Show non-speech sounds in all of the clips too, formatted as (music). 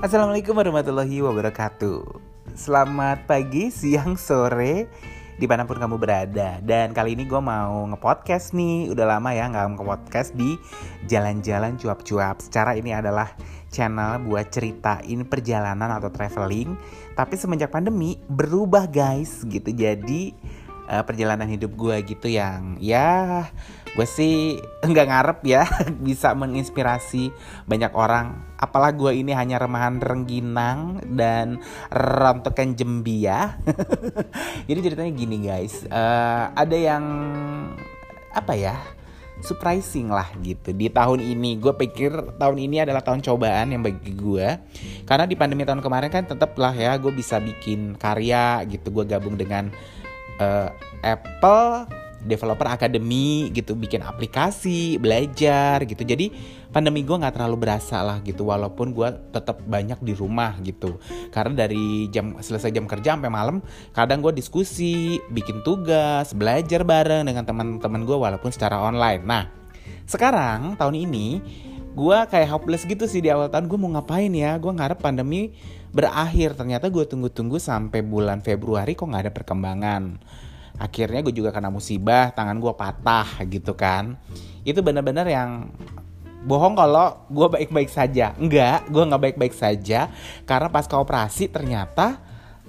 Assalamualaikum warahmatullahi wabarakatuh. Selamat pagi, siang, sore Di mana pun kamu berada. Dan kali ini gue mau ngepodcast nih. Udah lama ya nggak ngepodcast di Jalan-jalan cuap-cuap. Secara ini adalah channel buat ceritain perjalanan atau traveling. Tapi semenjak pandemi berubah guys gitu. Jadi uh, perjalanan hidup gue gitu yang ya gue sih (laughs) nggak ngarep ya (laughs) bisa menginspirasi banyak orang apalah gue ini hanya remahan rengginang dan rontokan jembia. (laughs) Jadi ceritanya gini guys. Uh, ada yang apa ya surprising lah gitu. Di tahun ini gue pikir tahun ini adalah tahun cobaan yang bagi gue karena di pandemi tahun kemarin kan tetap lah ya gue bisa bikin karya gitu. Gue gabung dengan uh, Apple Developer Academy gitu bikin aplikasi belajar gitu. Jadi pandemi gue nggak terlalu berasa lah gitu walaupun gue tetap banyak di rumah gitu. Karena dari jam selesai jam kerja sampai malam kadang gue diskusi bikin tugas belajar bareng dengan teman-teman gue walaupun secara online. Nah sekarang tahun ini gue kayak hopeless gitu sih di awal tahun. Gue mau ngapain ya? Gue ngarep pandemi berakhir. Ternyata gue tunggu-tunggu sampai bulan Februari kok nggak ada perkembangan akhirnya gue juga kena musibah tangan gue patah gitu kan. Itu benar-benar yang bohong kalau gue baik-baik saja. Enggak gue nggak baik-baik saja. Karena pas ke operasi ternyata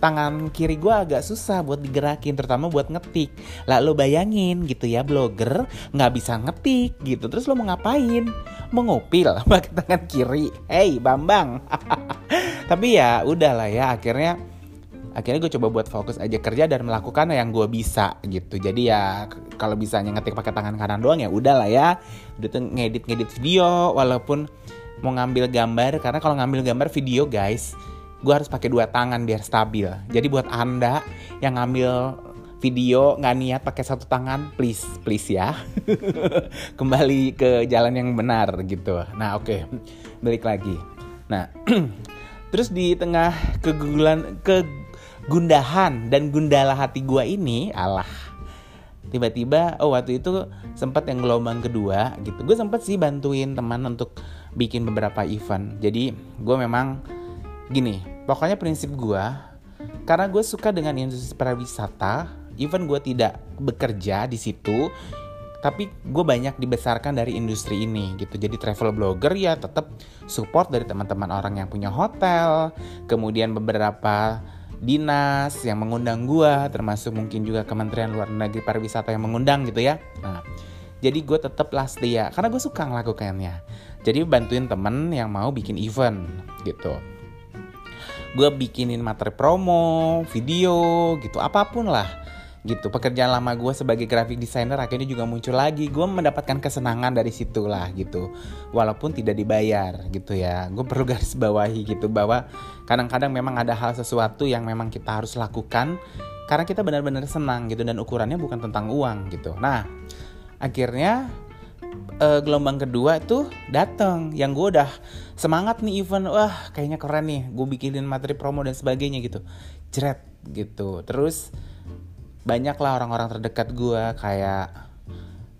tangan kiri gue agak susah buat digerakin terutama buat ngetik. Lah lo bayangin gitu ya blogger nggak bisa ngetik gitu. Terus lo mau ngapain? Mau ngupil (laughs) pakai tangan kiri. Hey bambang. (laughs) Tapi ya udahlah ya akhirnya akhirnya gue coba buat fokus aja kerja dan melakukan yang gue bisa gitu. Jadi ya kalau bisa ngetik pakai tangan kanan doang ya udah lah ya. Udah tuh ngedit ngedit video walaupun mau ngambil gambar karena kalau ngambil gambar video guys gue harus pakai dua tangan biar stabil. Jadi buat anda yang ngambil video nggak niat pakai satu tangan please please ya. (laughs) Kembali ke jalan yang benar gitu. Nah oke okay. balik lagi. Nah (clears throat) terus di tengah kegugulan ke gundahan dan gundala hati gue ini Allah tiba-tiba oh waktu itu sempat yang gelombang kedua gitu. Gue sempat sih bantuin teman untuk bikin beberapa event. Jadi gue memang gini pokoknya prinsip gue karena gue suka dengan industri pariwisata even gue tidak bekerja di situ tapi gue banyak dibesarkan dari industri ini gitu. Jadi travel blogger ya tetap support dari teman-teman orang yang punya hotel kemudian beberapa dinas yang mengundang gua termasuk mungkin juga Kementerian Luar Negeri Pariwisata yang mengundang gitu ya. Nah jadi gue tetap dia karena gue suka ngelakukannya jadi bantuin temen yang mau bikin event gitu. Gue bikinin materi promo video gitu apa pun lah gitu pekerjaan lama gue sebagai graphic designer akhirnya juga muncul lagi. Gue mendapatkan kesenangan dari situ lah gitu. Walaupun tidak dibayar gitu ya. Gue perlu (laughs) garis bawahi gitu bahwa kadang-kadang memang ada hal sesuatu yang memang kita harus lakukan karena kita benar-benar senang gitu dan ukurannya bukan tentang uang gitu. Nah akhirnya uh, gelombang kedua itu datang yang gue udah semangat nih event wah kayaknya keren nih. Gue bikinin materi promo dan sebagainya gitu. Jeret gitu. Terus banyak lah orang-orang terdekat gue kayak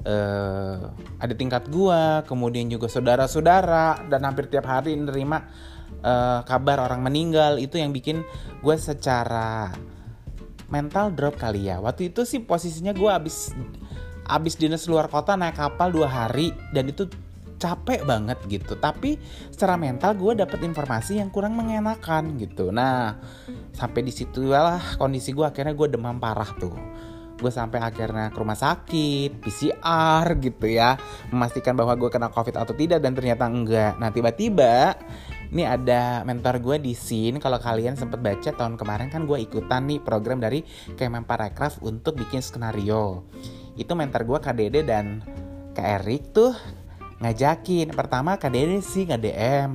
uh, ada tingkat gue kemudian juga saudara-saudara dan hampir tiap hari nerima uh, kabar orang meninggal. Itu yang bikin gue secara mental drop kali ya. Waktu itu sih posisinya gue abis abis dinas luar kota naik kapal dua hari dan itu capek banget gitu. Tapi secara mental gue dapet informasi yang kurang mengenakan gitu. Nah sampai di situ lah kondisi gue akhirnya gue demam parah tuh. Gue sampai akhirnya ke rumah sakit PCR gitu ya. Memastikan bahwa gue kena covid atau tidak dan ternyata enggak. Nah tiba-tiba ini ada mentor gue di sini kalau kalian sempat baca tahun kemarin kan gue ikutan nih program dari Kemenparekraf untuk bikin skenario. Itu mentor gue KDD dan Kak Erik tuh ngajakin. Pertama KDD sih nggak DM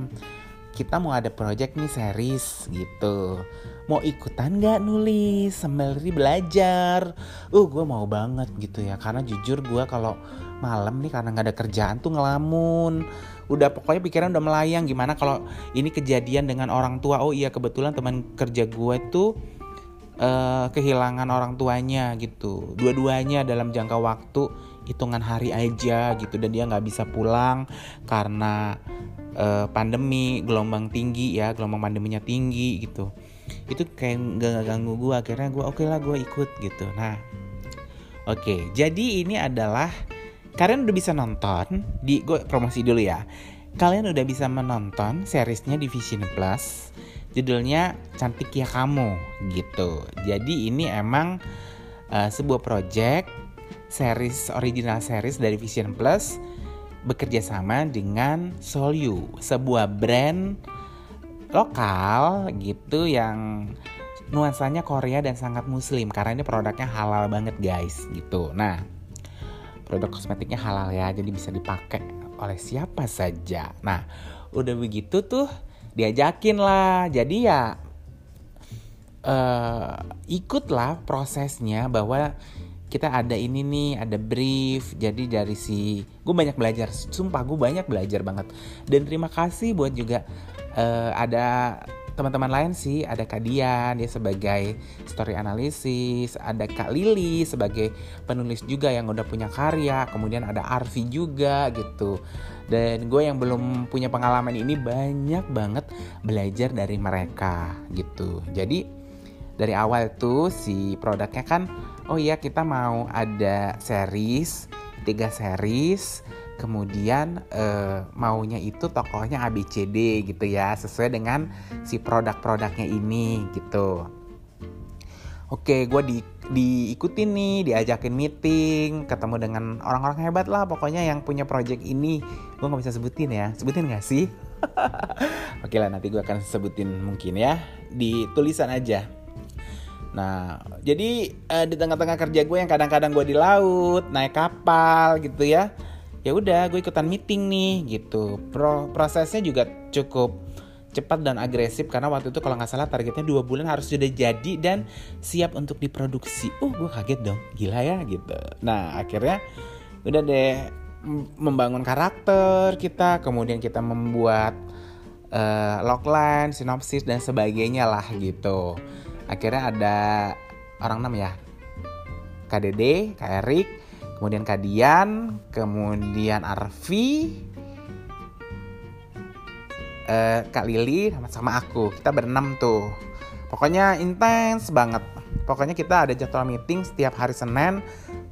kita mau ada project nih series gitu. Mau ikutan nggak nulis? Sembari belajar. Uh gue mau banget gitu ya. Karena jujur gue kalau malam nih karena nggak ada kerjaan tuh ngelamun. Udah pokoknya pikiran udah melayang. Gimana kalau ini kejadian dengan orang tua? Oh iya kebetulan teman kerja gue tuh uh, kehilangan orang tuanya gitu. Dua-duanya dalam jangka waktu hitungan hari aja gitu dan dia nggak bisa pulang karena uh, pandemi gelombang tinggi ya gelombang pandeminya tinggi gitu. Itu kayak nggak ganggu gue akhirnya gue oke okay lah gue ikut gitu. Nah oke okay, jadi ini adalah kalian udah bisa nonton di gue promosi dulu ya. Kalian udah bisa menonton seriesnya di Vision Plus judulnya cantik ya kamu gitu. Jadi ini emang uh, sebuah project series original series dari Vision Plus bekerja sama dengan Solyu, sebuah brand lokal gitu yang nuansanya Korea dan sangat muslim karena ini produknya halal banget guys gitu. Nah, produk kosmetiknya halal ya, jadi bisa dipakai oleh siapa saja. Nah, udah begitu tuh diajakin lah. Jadi ya uh, ikutlah prosesnya bahwa kita ada ini nih ada brief. Jadi dari si gue banyak belajar sumpah gue banyak belajar banget. Dan terima kasih buat juga uh, ada teman-teman lain sih. Ada Kak Dian dia sebagai story analisis ada Kak Lili sebagai penulis juga yang udah punya karya. Kemudian ada Arfi juga gitu. Dan gue yang belum punya pengalaman ini banyak banget belajar dari mereka gitu. Jadi dari awal tuh si produknya kan oh iya kita mau ada series tiga series kemudian uh, maunya itu tokohnya ABCD gitu ya sesuai dengan si produk-produknya ini gitu. Oke gue di diikutin nih diajakin meeting ketemu dengan orang-orang hebat lah pokoknya yang punya project ini. Gue nggak bisa sebutin ya sebutin gak sih? (laughs) Oke lah nanti gue akan sebutin mungkin ya di tulisan aja Nah, jadi uh, di tengah-tengah kerja gue yang kadang-kadang gue di laut, naik kapal gitu ya. Ya udah, gue ikutan meeting nih gitu. Pro prosesnya juga cukup cepat dan agresif karena waktu itu kalau nggak salah targetnya dua bulan harus sudah jadi dan siap untuk diproduksi. Uh, gue kaget dong, gila ya gitu. Nah, akhirnya udah deh membangun karakter kita, kemudian kita membuat uh, logline, sinopsis dan sebagainya lah gitu akhirnya ada orang enam ya KDD, Kak Erik, kemudian Kak Dian, kemudian Arfi, eh, Kak Lili sama aku. Kita berenam tuh. Pokoknya intens banget. Pokoknya kita ada jadwal meeting setiap hari Senin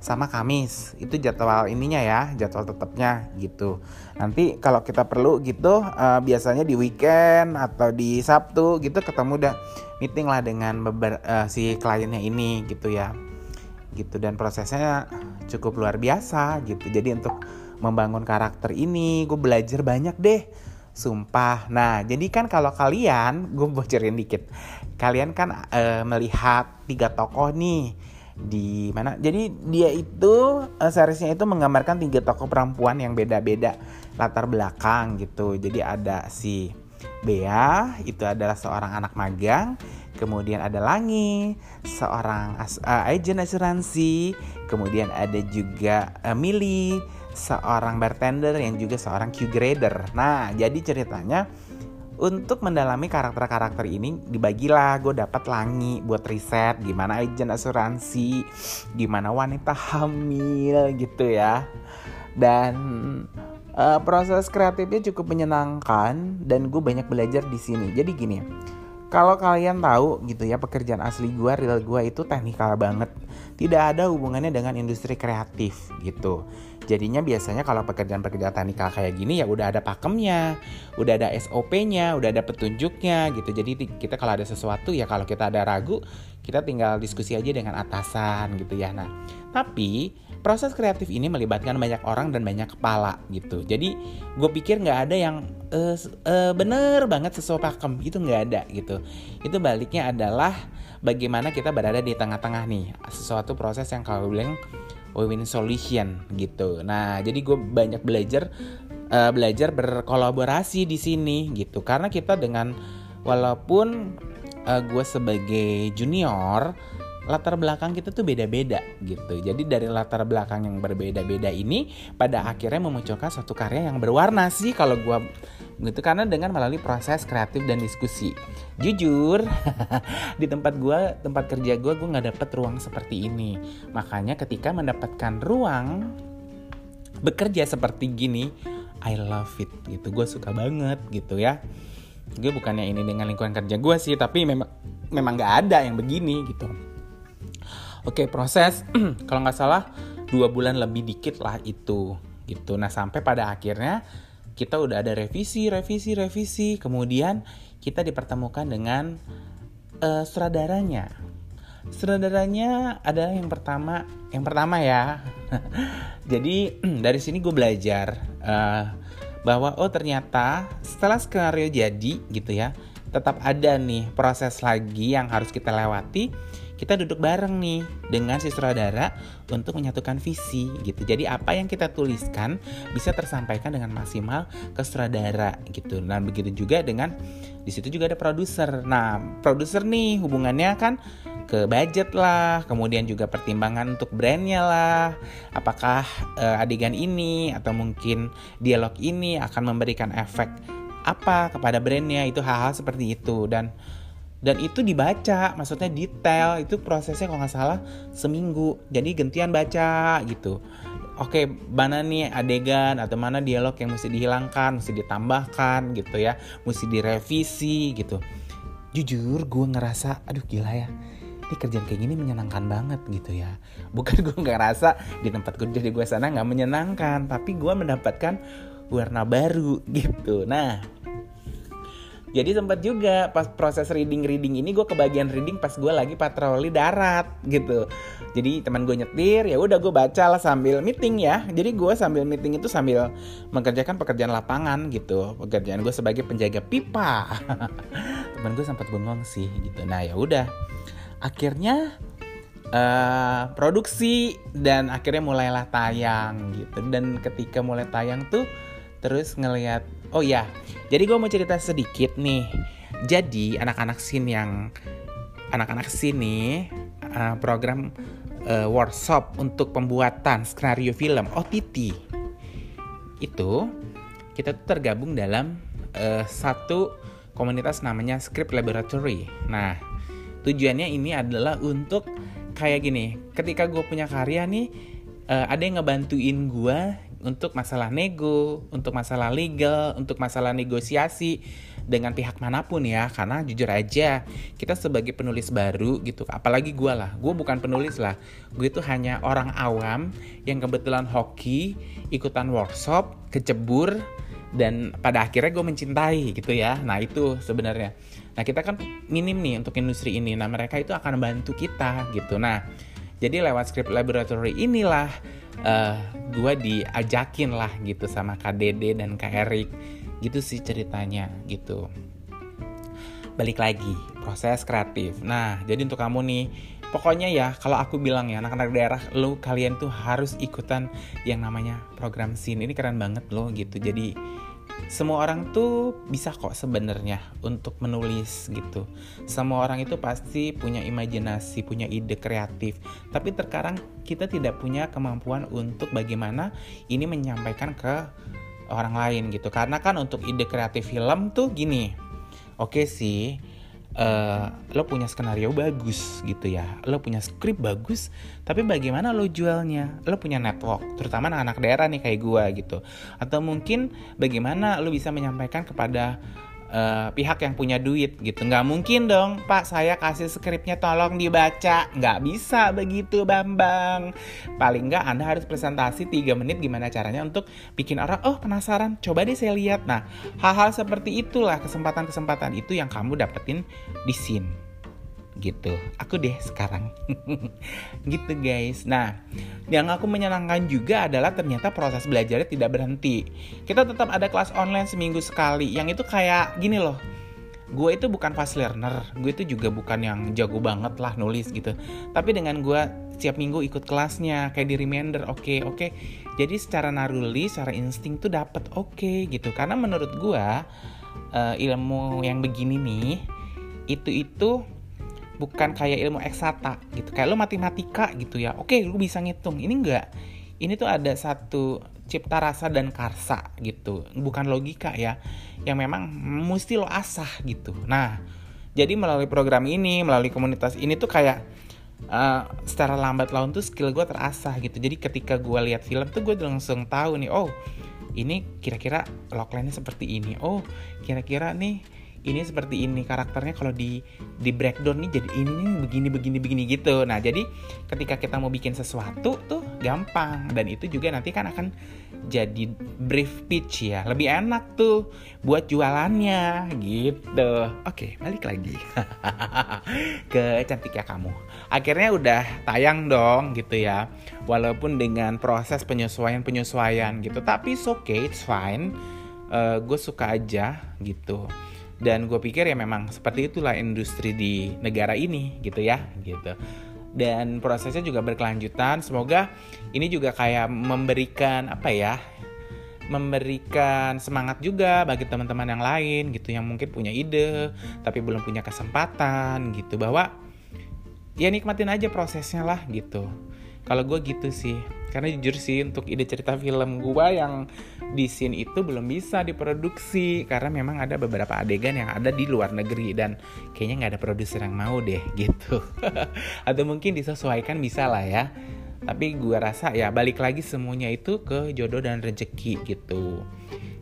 sama Kamis. Itu jadwal ininya ya jadwal tetapnya gitu. Nanti kalau kita perlu gitu uh, biasanya di weekend atau di Sabtu gitu ketemu udah meeting lah dengan beber, uh, si kliennya ini gitu ya. Gitu dan prosesnya cukup luar biasa gitu. Jadi untuk membangun karakter ini gue belajar banyak deh. Sumpah. Nah jadi kan kalau kalian gue bocorin dikit. Kalian kan uh, melihat tiga tokoh nih di mana? Jadi dia itu uh, seriesnya itu menggambarkan tiga tokoh perempuan yang beda-beda latar belakang gitu. Jadi ada si Bea itu adalah seorang anak magang. Kemudian ada Langi seorang as, uh, agent asuransi. Kemudian ada juga uh, Mili seorang bartender yang juga seorang Q grader. Nah jadi ceritanya untuk mendalami karakter-karakter ini dibagilah. Gue dapat langi buat riset gimana agent asuransi gimana wanita hamil gitu ya. Dan uh, proses kreatifnya cukup menyenangkan dan gue banyak belajar di sini. Jadi gini kalau kalian tahu gitu ya pekerjaan asli gue real gue itu teknikal banget tidak ada hubungannya dengan industri kreatif gitu Jadinya biasanya kalau pekerjaan-pekerjaan teknikal kayak gini ya udah ada pakemnya, udah ada SOP-nya, udah ada petunjuknya gitu. Jadi kita kalau ada sesuatu ya kalau kita ada ragu, kita tinggal diskusi aja dengan atasan gitu ya. Nah, tapi proses kreatif ini melibatkan banyak orang dan banyak kepala gitu. Jadi gue pikir nggak ada yang uh, uh, bener banget sesuai pakem itu nggak ada gitu. Itu baliknya adalah bagaimana kita berada di tengah-tengah nih sesuatu proses yang kalau bilang win-win solution gitu. Nah, jadi gue banyak belajar uh, belajar berkolaborasi di sini gitu. Karena kita dengan walaupun uh, gue sebagai junior latar belakang kita tuh beda-beda gitu. Jadi dari latar belakang yang berbeda-beda ini pada akhirnya memunculkan suatu karya yang berwarna sih kalau gue gitu. Karena dengan melalui proses kreatif dan diskusi. Jujur (laughs) di tempat gue tempat kerja gue gue nggak dapet ruang seperti ini. Makanya ketika mendapatkan ruang bekerja seperti gini I love it gitu. Gue suka banget gitu ya. Gue bukannya ini dengan lingkungan kerja gue sih tapi memang memang nggak ada yang begini gitu oke proses. (clears throat) Kalau nggak salah dua bulan lebih dikit lah itu gitu. Nah sampai pada akhirnya kita udah ada revisi revisi revisi. Kemudian kita dipertemukan dengan uh, sutradaranya. Sutradaranya adalah yang pertama yang pertama ya. (laughs) Jadi (clears throat) dari sini gue belajar uh, bahwa oh ternyata setelah skenario jadi gitu ya tetap ada nih proses lagi yang harus kita lewati kita duduk bareng nih dengan si sutradara untuk menyatukan visi gitu. Jadi apa yang kita tuliskan bisa tersampaikan dengan maksimal ke sutradara gitu. Nah begitu juga dengan di situ juga ada produser. Nah produser nih hubungannya kan ke budget lah, kemudian juga pertimbangan untuk brandnya lah, apakah uh, adegan ini atau mungkin dialog ini akan memberikan efek apa kepada brandnya itu hal-hal seperti itu dan dan itu dibaca maksudnya detail itu prosesnya kalau nggak salah seminggu. Jadi gentian baca gitu. Oke mana nih adegan atau mana dialog yang mesti dihilangkan mesti ditambahkan gitu ya mesti direvisi gitu. Jujur gue ngerasa aduh gila ya ini kerjaan kayak gini menyenangkan banget gitu ya. Bukan (laughs) gue nggak rasa di tempat kerja di gue sana nggak menyenangkan tapi gue mendapatkan warna baru gitu. Nah jadi sempat juga pas proses reading reading ini gue kebagian reading pas gue lagi patroli darat gitu. Jadi teman gue nyetir ya udah gue baca lah sambil meeting ya. Jadi gue sambil meeting itu sambil mengerjakan pekerjaan lapangan gitu. Pekerjaan gue sebagai penjaga pipa. (laughs) Teman gue sempat bengong sih gitu. Nah ya udah. Akhirnya uh, produksi dan akhirnya mulailah tayang gitu. Dan ketika mulai tayang tuh terus ngelihat oh ya jadi gue mau cerita sedikit nih. Jadi anak-anak sin yang anak-anak sini uh, program uh, workshop untuk pembuatan skenario film OTT itu kita tuh tergabung dalam uh, satu komunitas namanya Script Laboratory. Nah, tujuannya ini adalah untuk kayak gini. Ketika gue punya karya nih uh, ada yang ngebantuin gue untuk masalah nego, untuk masalah legal, untuk masalah negosiasi dengan pihak mana pun ya. Karena jujur aja kita sebagai penulis baru gitu apalagi gue lah. Gue bukan penulis lah. Gue itu hanya orang awam yang kebetulan hoki ikutan workshop kecebur dan pada akhirnya gue mencintai gitu ya. Nah itu sebenarnya. Nah kita kan minim nih untuk industri ini. Nah mereka itu akan membantu kita gitu. Nah jadi lewat script laboratory inilah uh, eh, gue diajakin lah gitu sama Kak Dede dan Kak Erik gitu sih ceritanya gitu. Balik lagi proses kreatif. Nah jadi untuk kamu nih pokoknya ya kalau aku bilang ya anak-anak daerah lo kalian tuh harus ikutan yang namanya program sin ini keren banget loh gitu jadi semua orang tuh bisa kok sebenarnya untuk menulis gitu. Semua orang itu pasti punya imajinasi, punya ide kreatif. Tapi terkadang kita tidak punya kemampuan untuk bagaimana ini menyampaikan ke orang lain gitu. Karena kan untuk ide kreatif film tuh gini. Oke sih, uh, lo punya skenario bagus gitu ya. Lo punya skrip bagus tapi bagaimana lo jualnya? Lo punya network terutama anak-anak daerah nih kayak gue gitu. Atau mungkin bagaimana lo bisa menyampaikan kepada uh, pihak yang punya duit gitu. Nggak mungkin dong pak saya kasih skripnya tolong dibaca. Nggak bisa begitu bambang. Paling nggak anda harus presentasi 3 menit gimana caranya untuk bikin orang oh penasaran coba deh saya lihat. Nah hal-hal seperti itulah kesempatan-kesempatan itu yang kamu dapetin di scene gitu. Aku deh sekarang. (laughs) Gitu guys. Nah yang aku menyenangkan juga adalah ternyata proses belajarnya tidak berhenti. Kita tetap ada kelas online seminggu sekali. Yang itu kayak gini loh. Gue itu bukan fast learner. Gue itu juga bukan yang jago banget lah nulis gitu. Tapi dengan gue setiap minggu ikut kelasnya kayak di reminder oke okay, oke. Okay. jadi secara naruli secara insting tuh dapat oke okay, gitu. Karena menurut gue uh, ilmu yang begini nih itu itu bukan kayak ilmu eksata gitu. Kayak lo matematika gitu ya. Oke lo bisa ngitung. Ini enggak. Ini tuh ada satu cipta rasa dan karsa gitu. Bukan logika ya. Yang memang mesti lo asah gitu. Nah jadi melalui program ini melalui komunitas ini tuh kayak uh, secara lambat laun tuh skill gue terasah gitu. Jadi ketika gue lihat film tuh gue langsung tahu nih oh ini kira-kira logline seperti ini. Oh kira-kira nih ini seperti ini karakternya kalau di di breakdown nih jadi ini nih begini begini begini gitu. Nah jadi ketika kita mau bikin sesuatu tuh gampang. Dan itu juga nanti kan akan jadi brief pitch ya lebih enak tuh buat jualannya gitu. Oke balik lagi. (laughs) Ke cantik ya kamu. Akhirnya udah tayang dong gitu ya walaupun dengan proses penyesuaian penyesuaian gitu. Tapi it's okay it's fine. Uh, gue suka aja gitu dan gue pikir ya memang seperti itulah industri di negara ini gitu ya gitu. Dan prosesnya juga berkelanjutan. Semoga ini juga kayak memberikan apa ya memberikan semangat juga bagi teman-teman yang lain gitu yang mungkin punya ide tapi belum punya kesempatan gitu. Bahwa ya nikmatin aja prosesnya lah gitu kalau gue gitu sih. Karena jujur sih untuk ide cerita film gue yang di scene itu belum bisa diproduksi. Karena memang ada beberapa adegan yang ada di luar negeri dan kayaknya nggak ada produser yang mau deh (laughs) gitu. Atau mungkin disesuaikan bisa lah ya. Tapi gue rasa ya balik lagi semuanya itu ke jodoh dan rezeki gitu.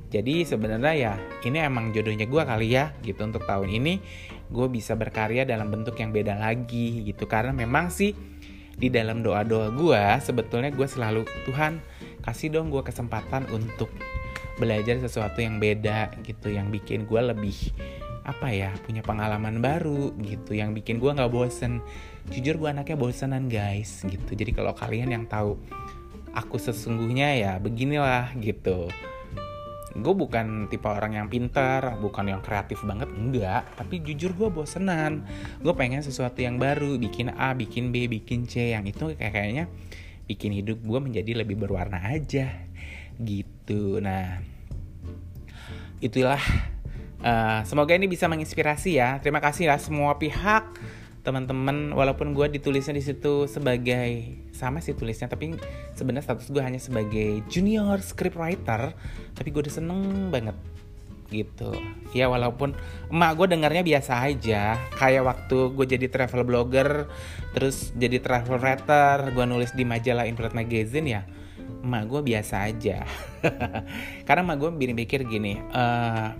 Jadi sebenarnya ya ini emang jodohnya gue kali ya gitu. Untuk tahun ini gue bisa berkarya dalam bentuk yang beda lagi gitu. Karena memang sih di dalam doa-doa gue sebetulnya gue selalu Tuhan kasih dong gue kesempatan untuk belajar sesuatu yang beda gitu. Yang bikin gue lebih apa ya punya pengalaman baru gitu. Yang bikin gue nggak bosen. Jujur gue anaknya bosenan guys gitu. Jadi kalau kalian yang tahu aku sesungguhnya ya beginilah gitu gue bukan tipe orang yang pintar bukan yang kreatif banget enggak. Tapi jujur gue bosenan. Gue pengen sesuatu yang baru bikin A bikin B bikin C yang itu kayak kayaknya bikin hidup gue menjadi lebih berwarna aja. Gitu. Nah itulah uh, semoga ini bisa menginspirasi ya. Terima kasih lah semua pihak teman-teman walaupun gue ditulisnya di situ sebagai sama sih tulisnya tapi sebenarnya status gue hanya sebagai junior scriptwriter tapi gue udah seneng banget gitu. Ya walaupun emak gue dengarnya biasa aja kayak waktu gue jadi travel blogger terus jadi travel writer gue nulis di majalah Infrared Magazine ya emak gue biasa aja. (laughs) Karena emak gue pikir gini uh,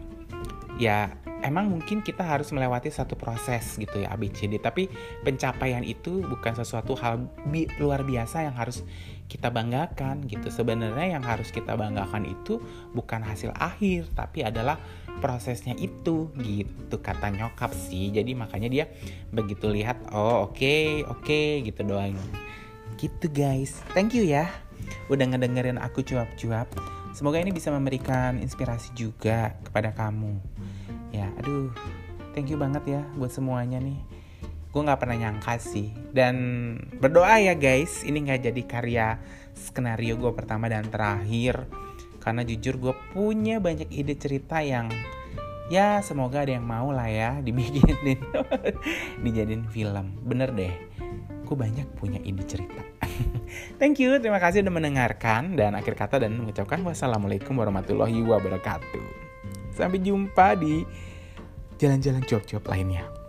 ya emang mungkin kita harus melewati satu proses gitu ya ABCD tapi pencapaian itu bukan sesuatu hal bi luar biasa yang harus kita banggakan gitu. Sebenarnya yang harus kita banggakan itu bukan hasil akhir tapi adalah prosesnya itu gitu kata nyokap sih. Jadi makanya dia begitu lihat oh oke okay, oke okay, gitu doang. Gitu guys. Thank you ya udah ngedengerin aku cuap-cuap. Semoga ini bisa memberikan inspirasi juga kepada kamu ya aduh thank you banget ya buat semuanya nih. Gue nggak pernah nyangka sih. Dan berdoa ya guys. Ini nggak jadi karya skenario gue pertama dan terakhir. Karena jujur gue punya banyak ide cerita yang ya semoga ada yang mau lah ya dibikinin. (laughs) Dijadiin film. Bener deh. Gue banyak punya ide cerita. (laughs) Thank you. Terima kasih udah mendengarkan. Dan akhir kata dan mengucapkan wassalamualaikum warahmatullahi wabarakatuh Sampai jumpa di jalan-jalan cuap-cuap lainnya.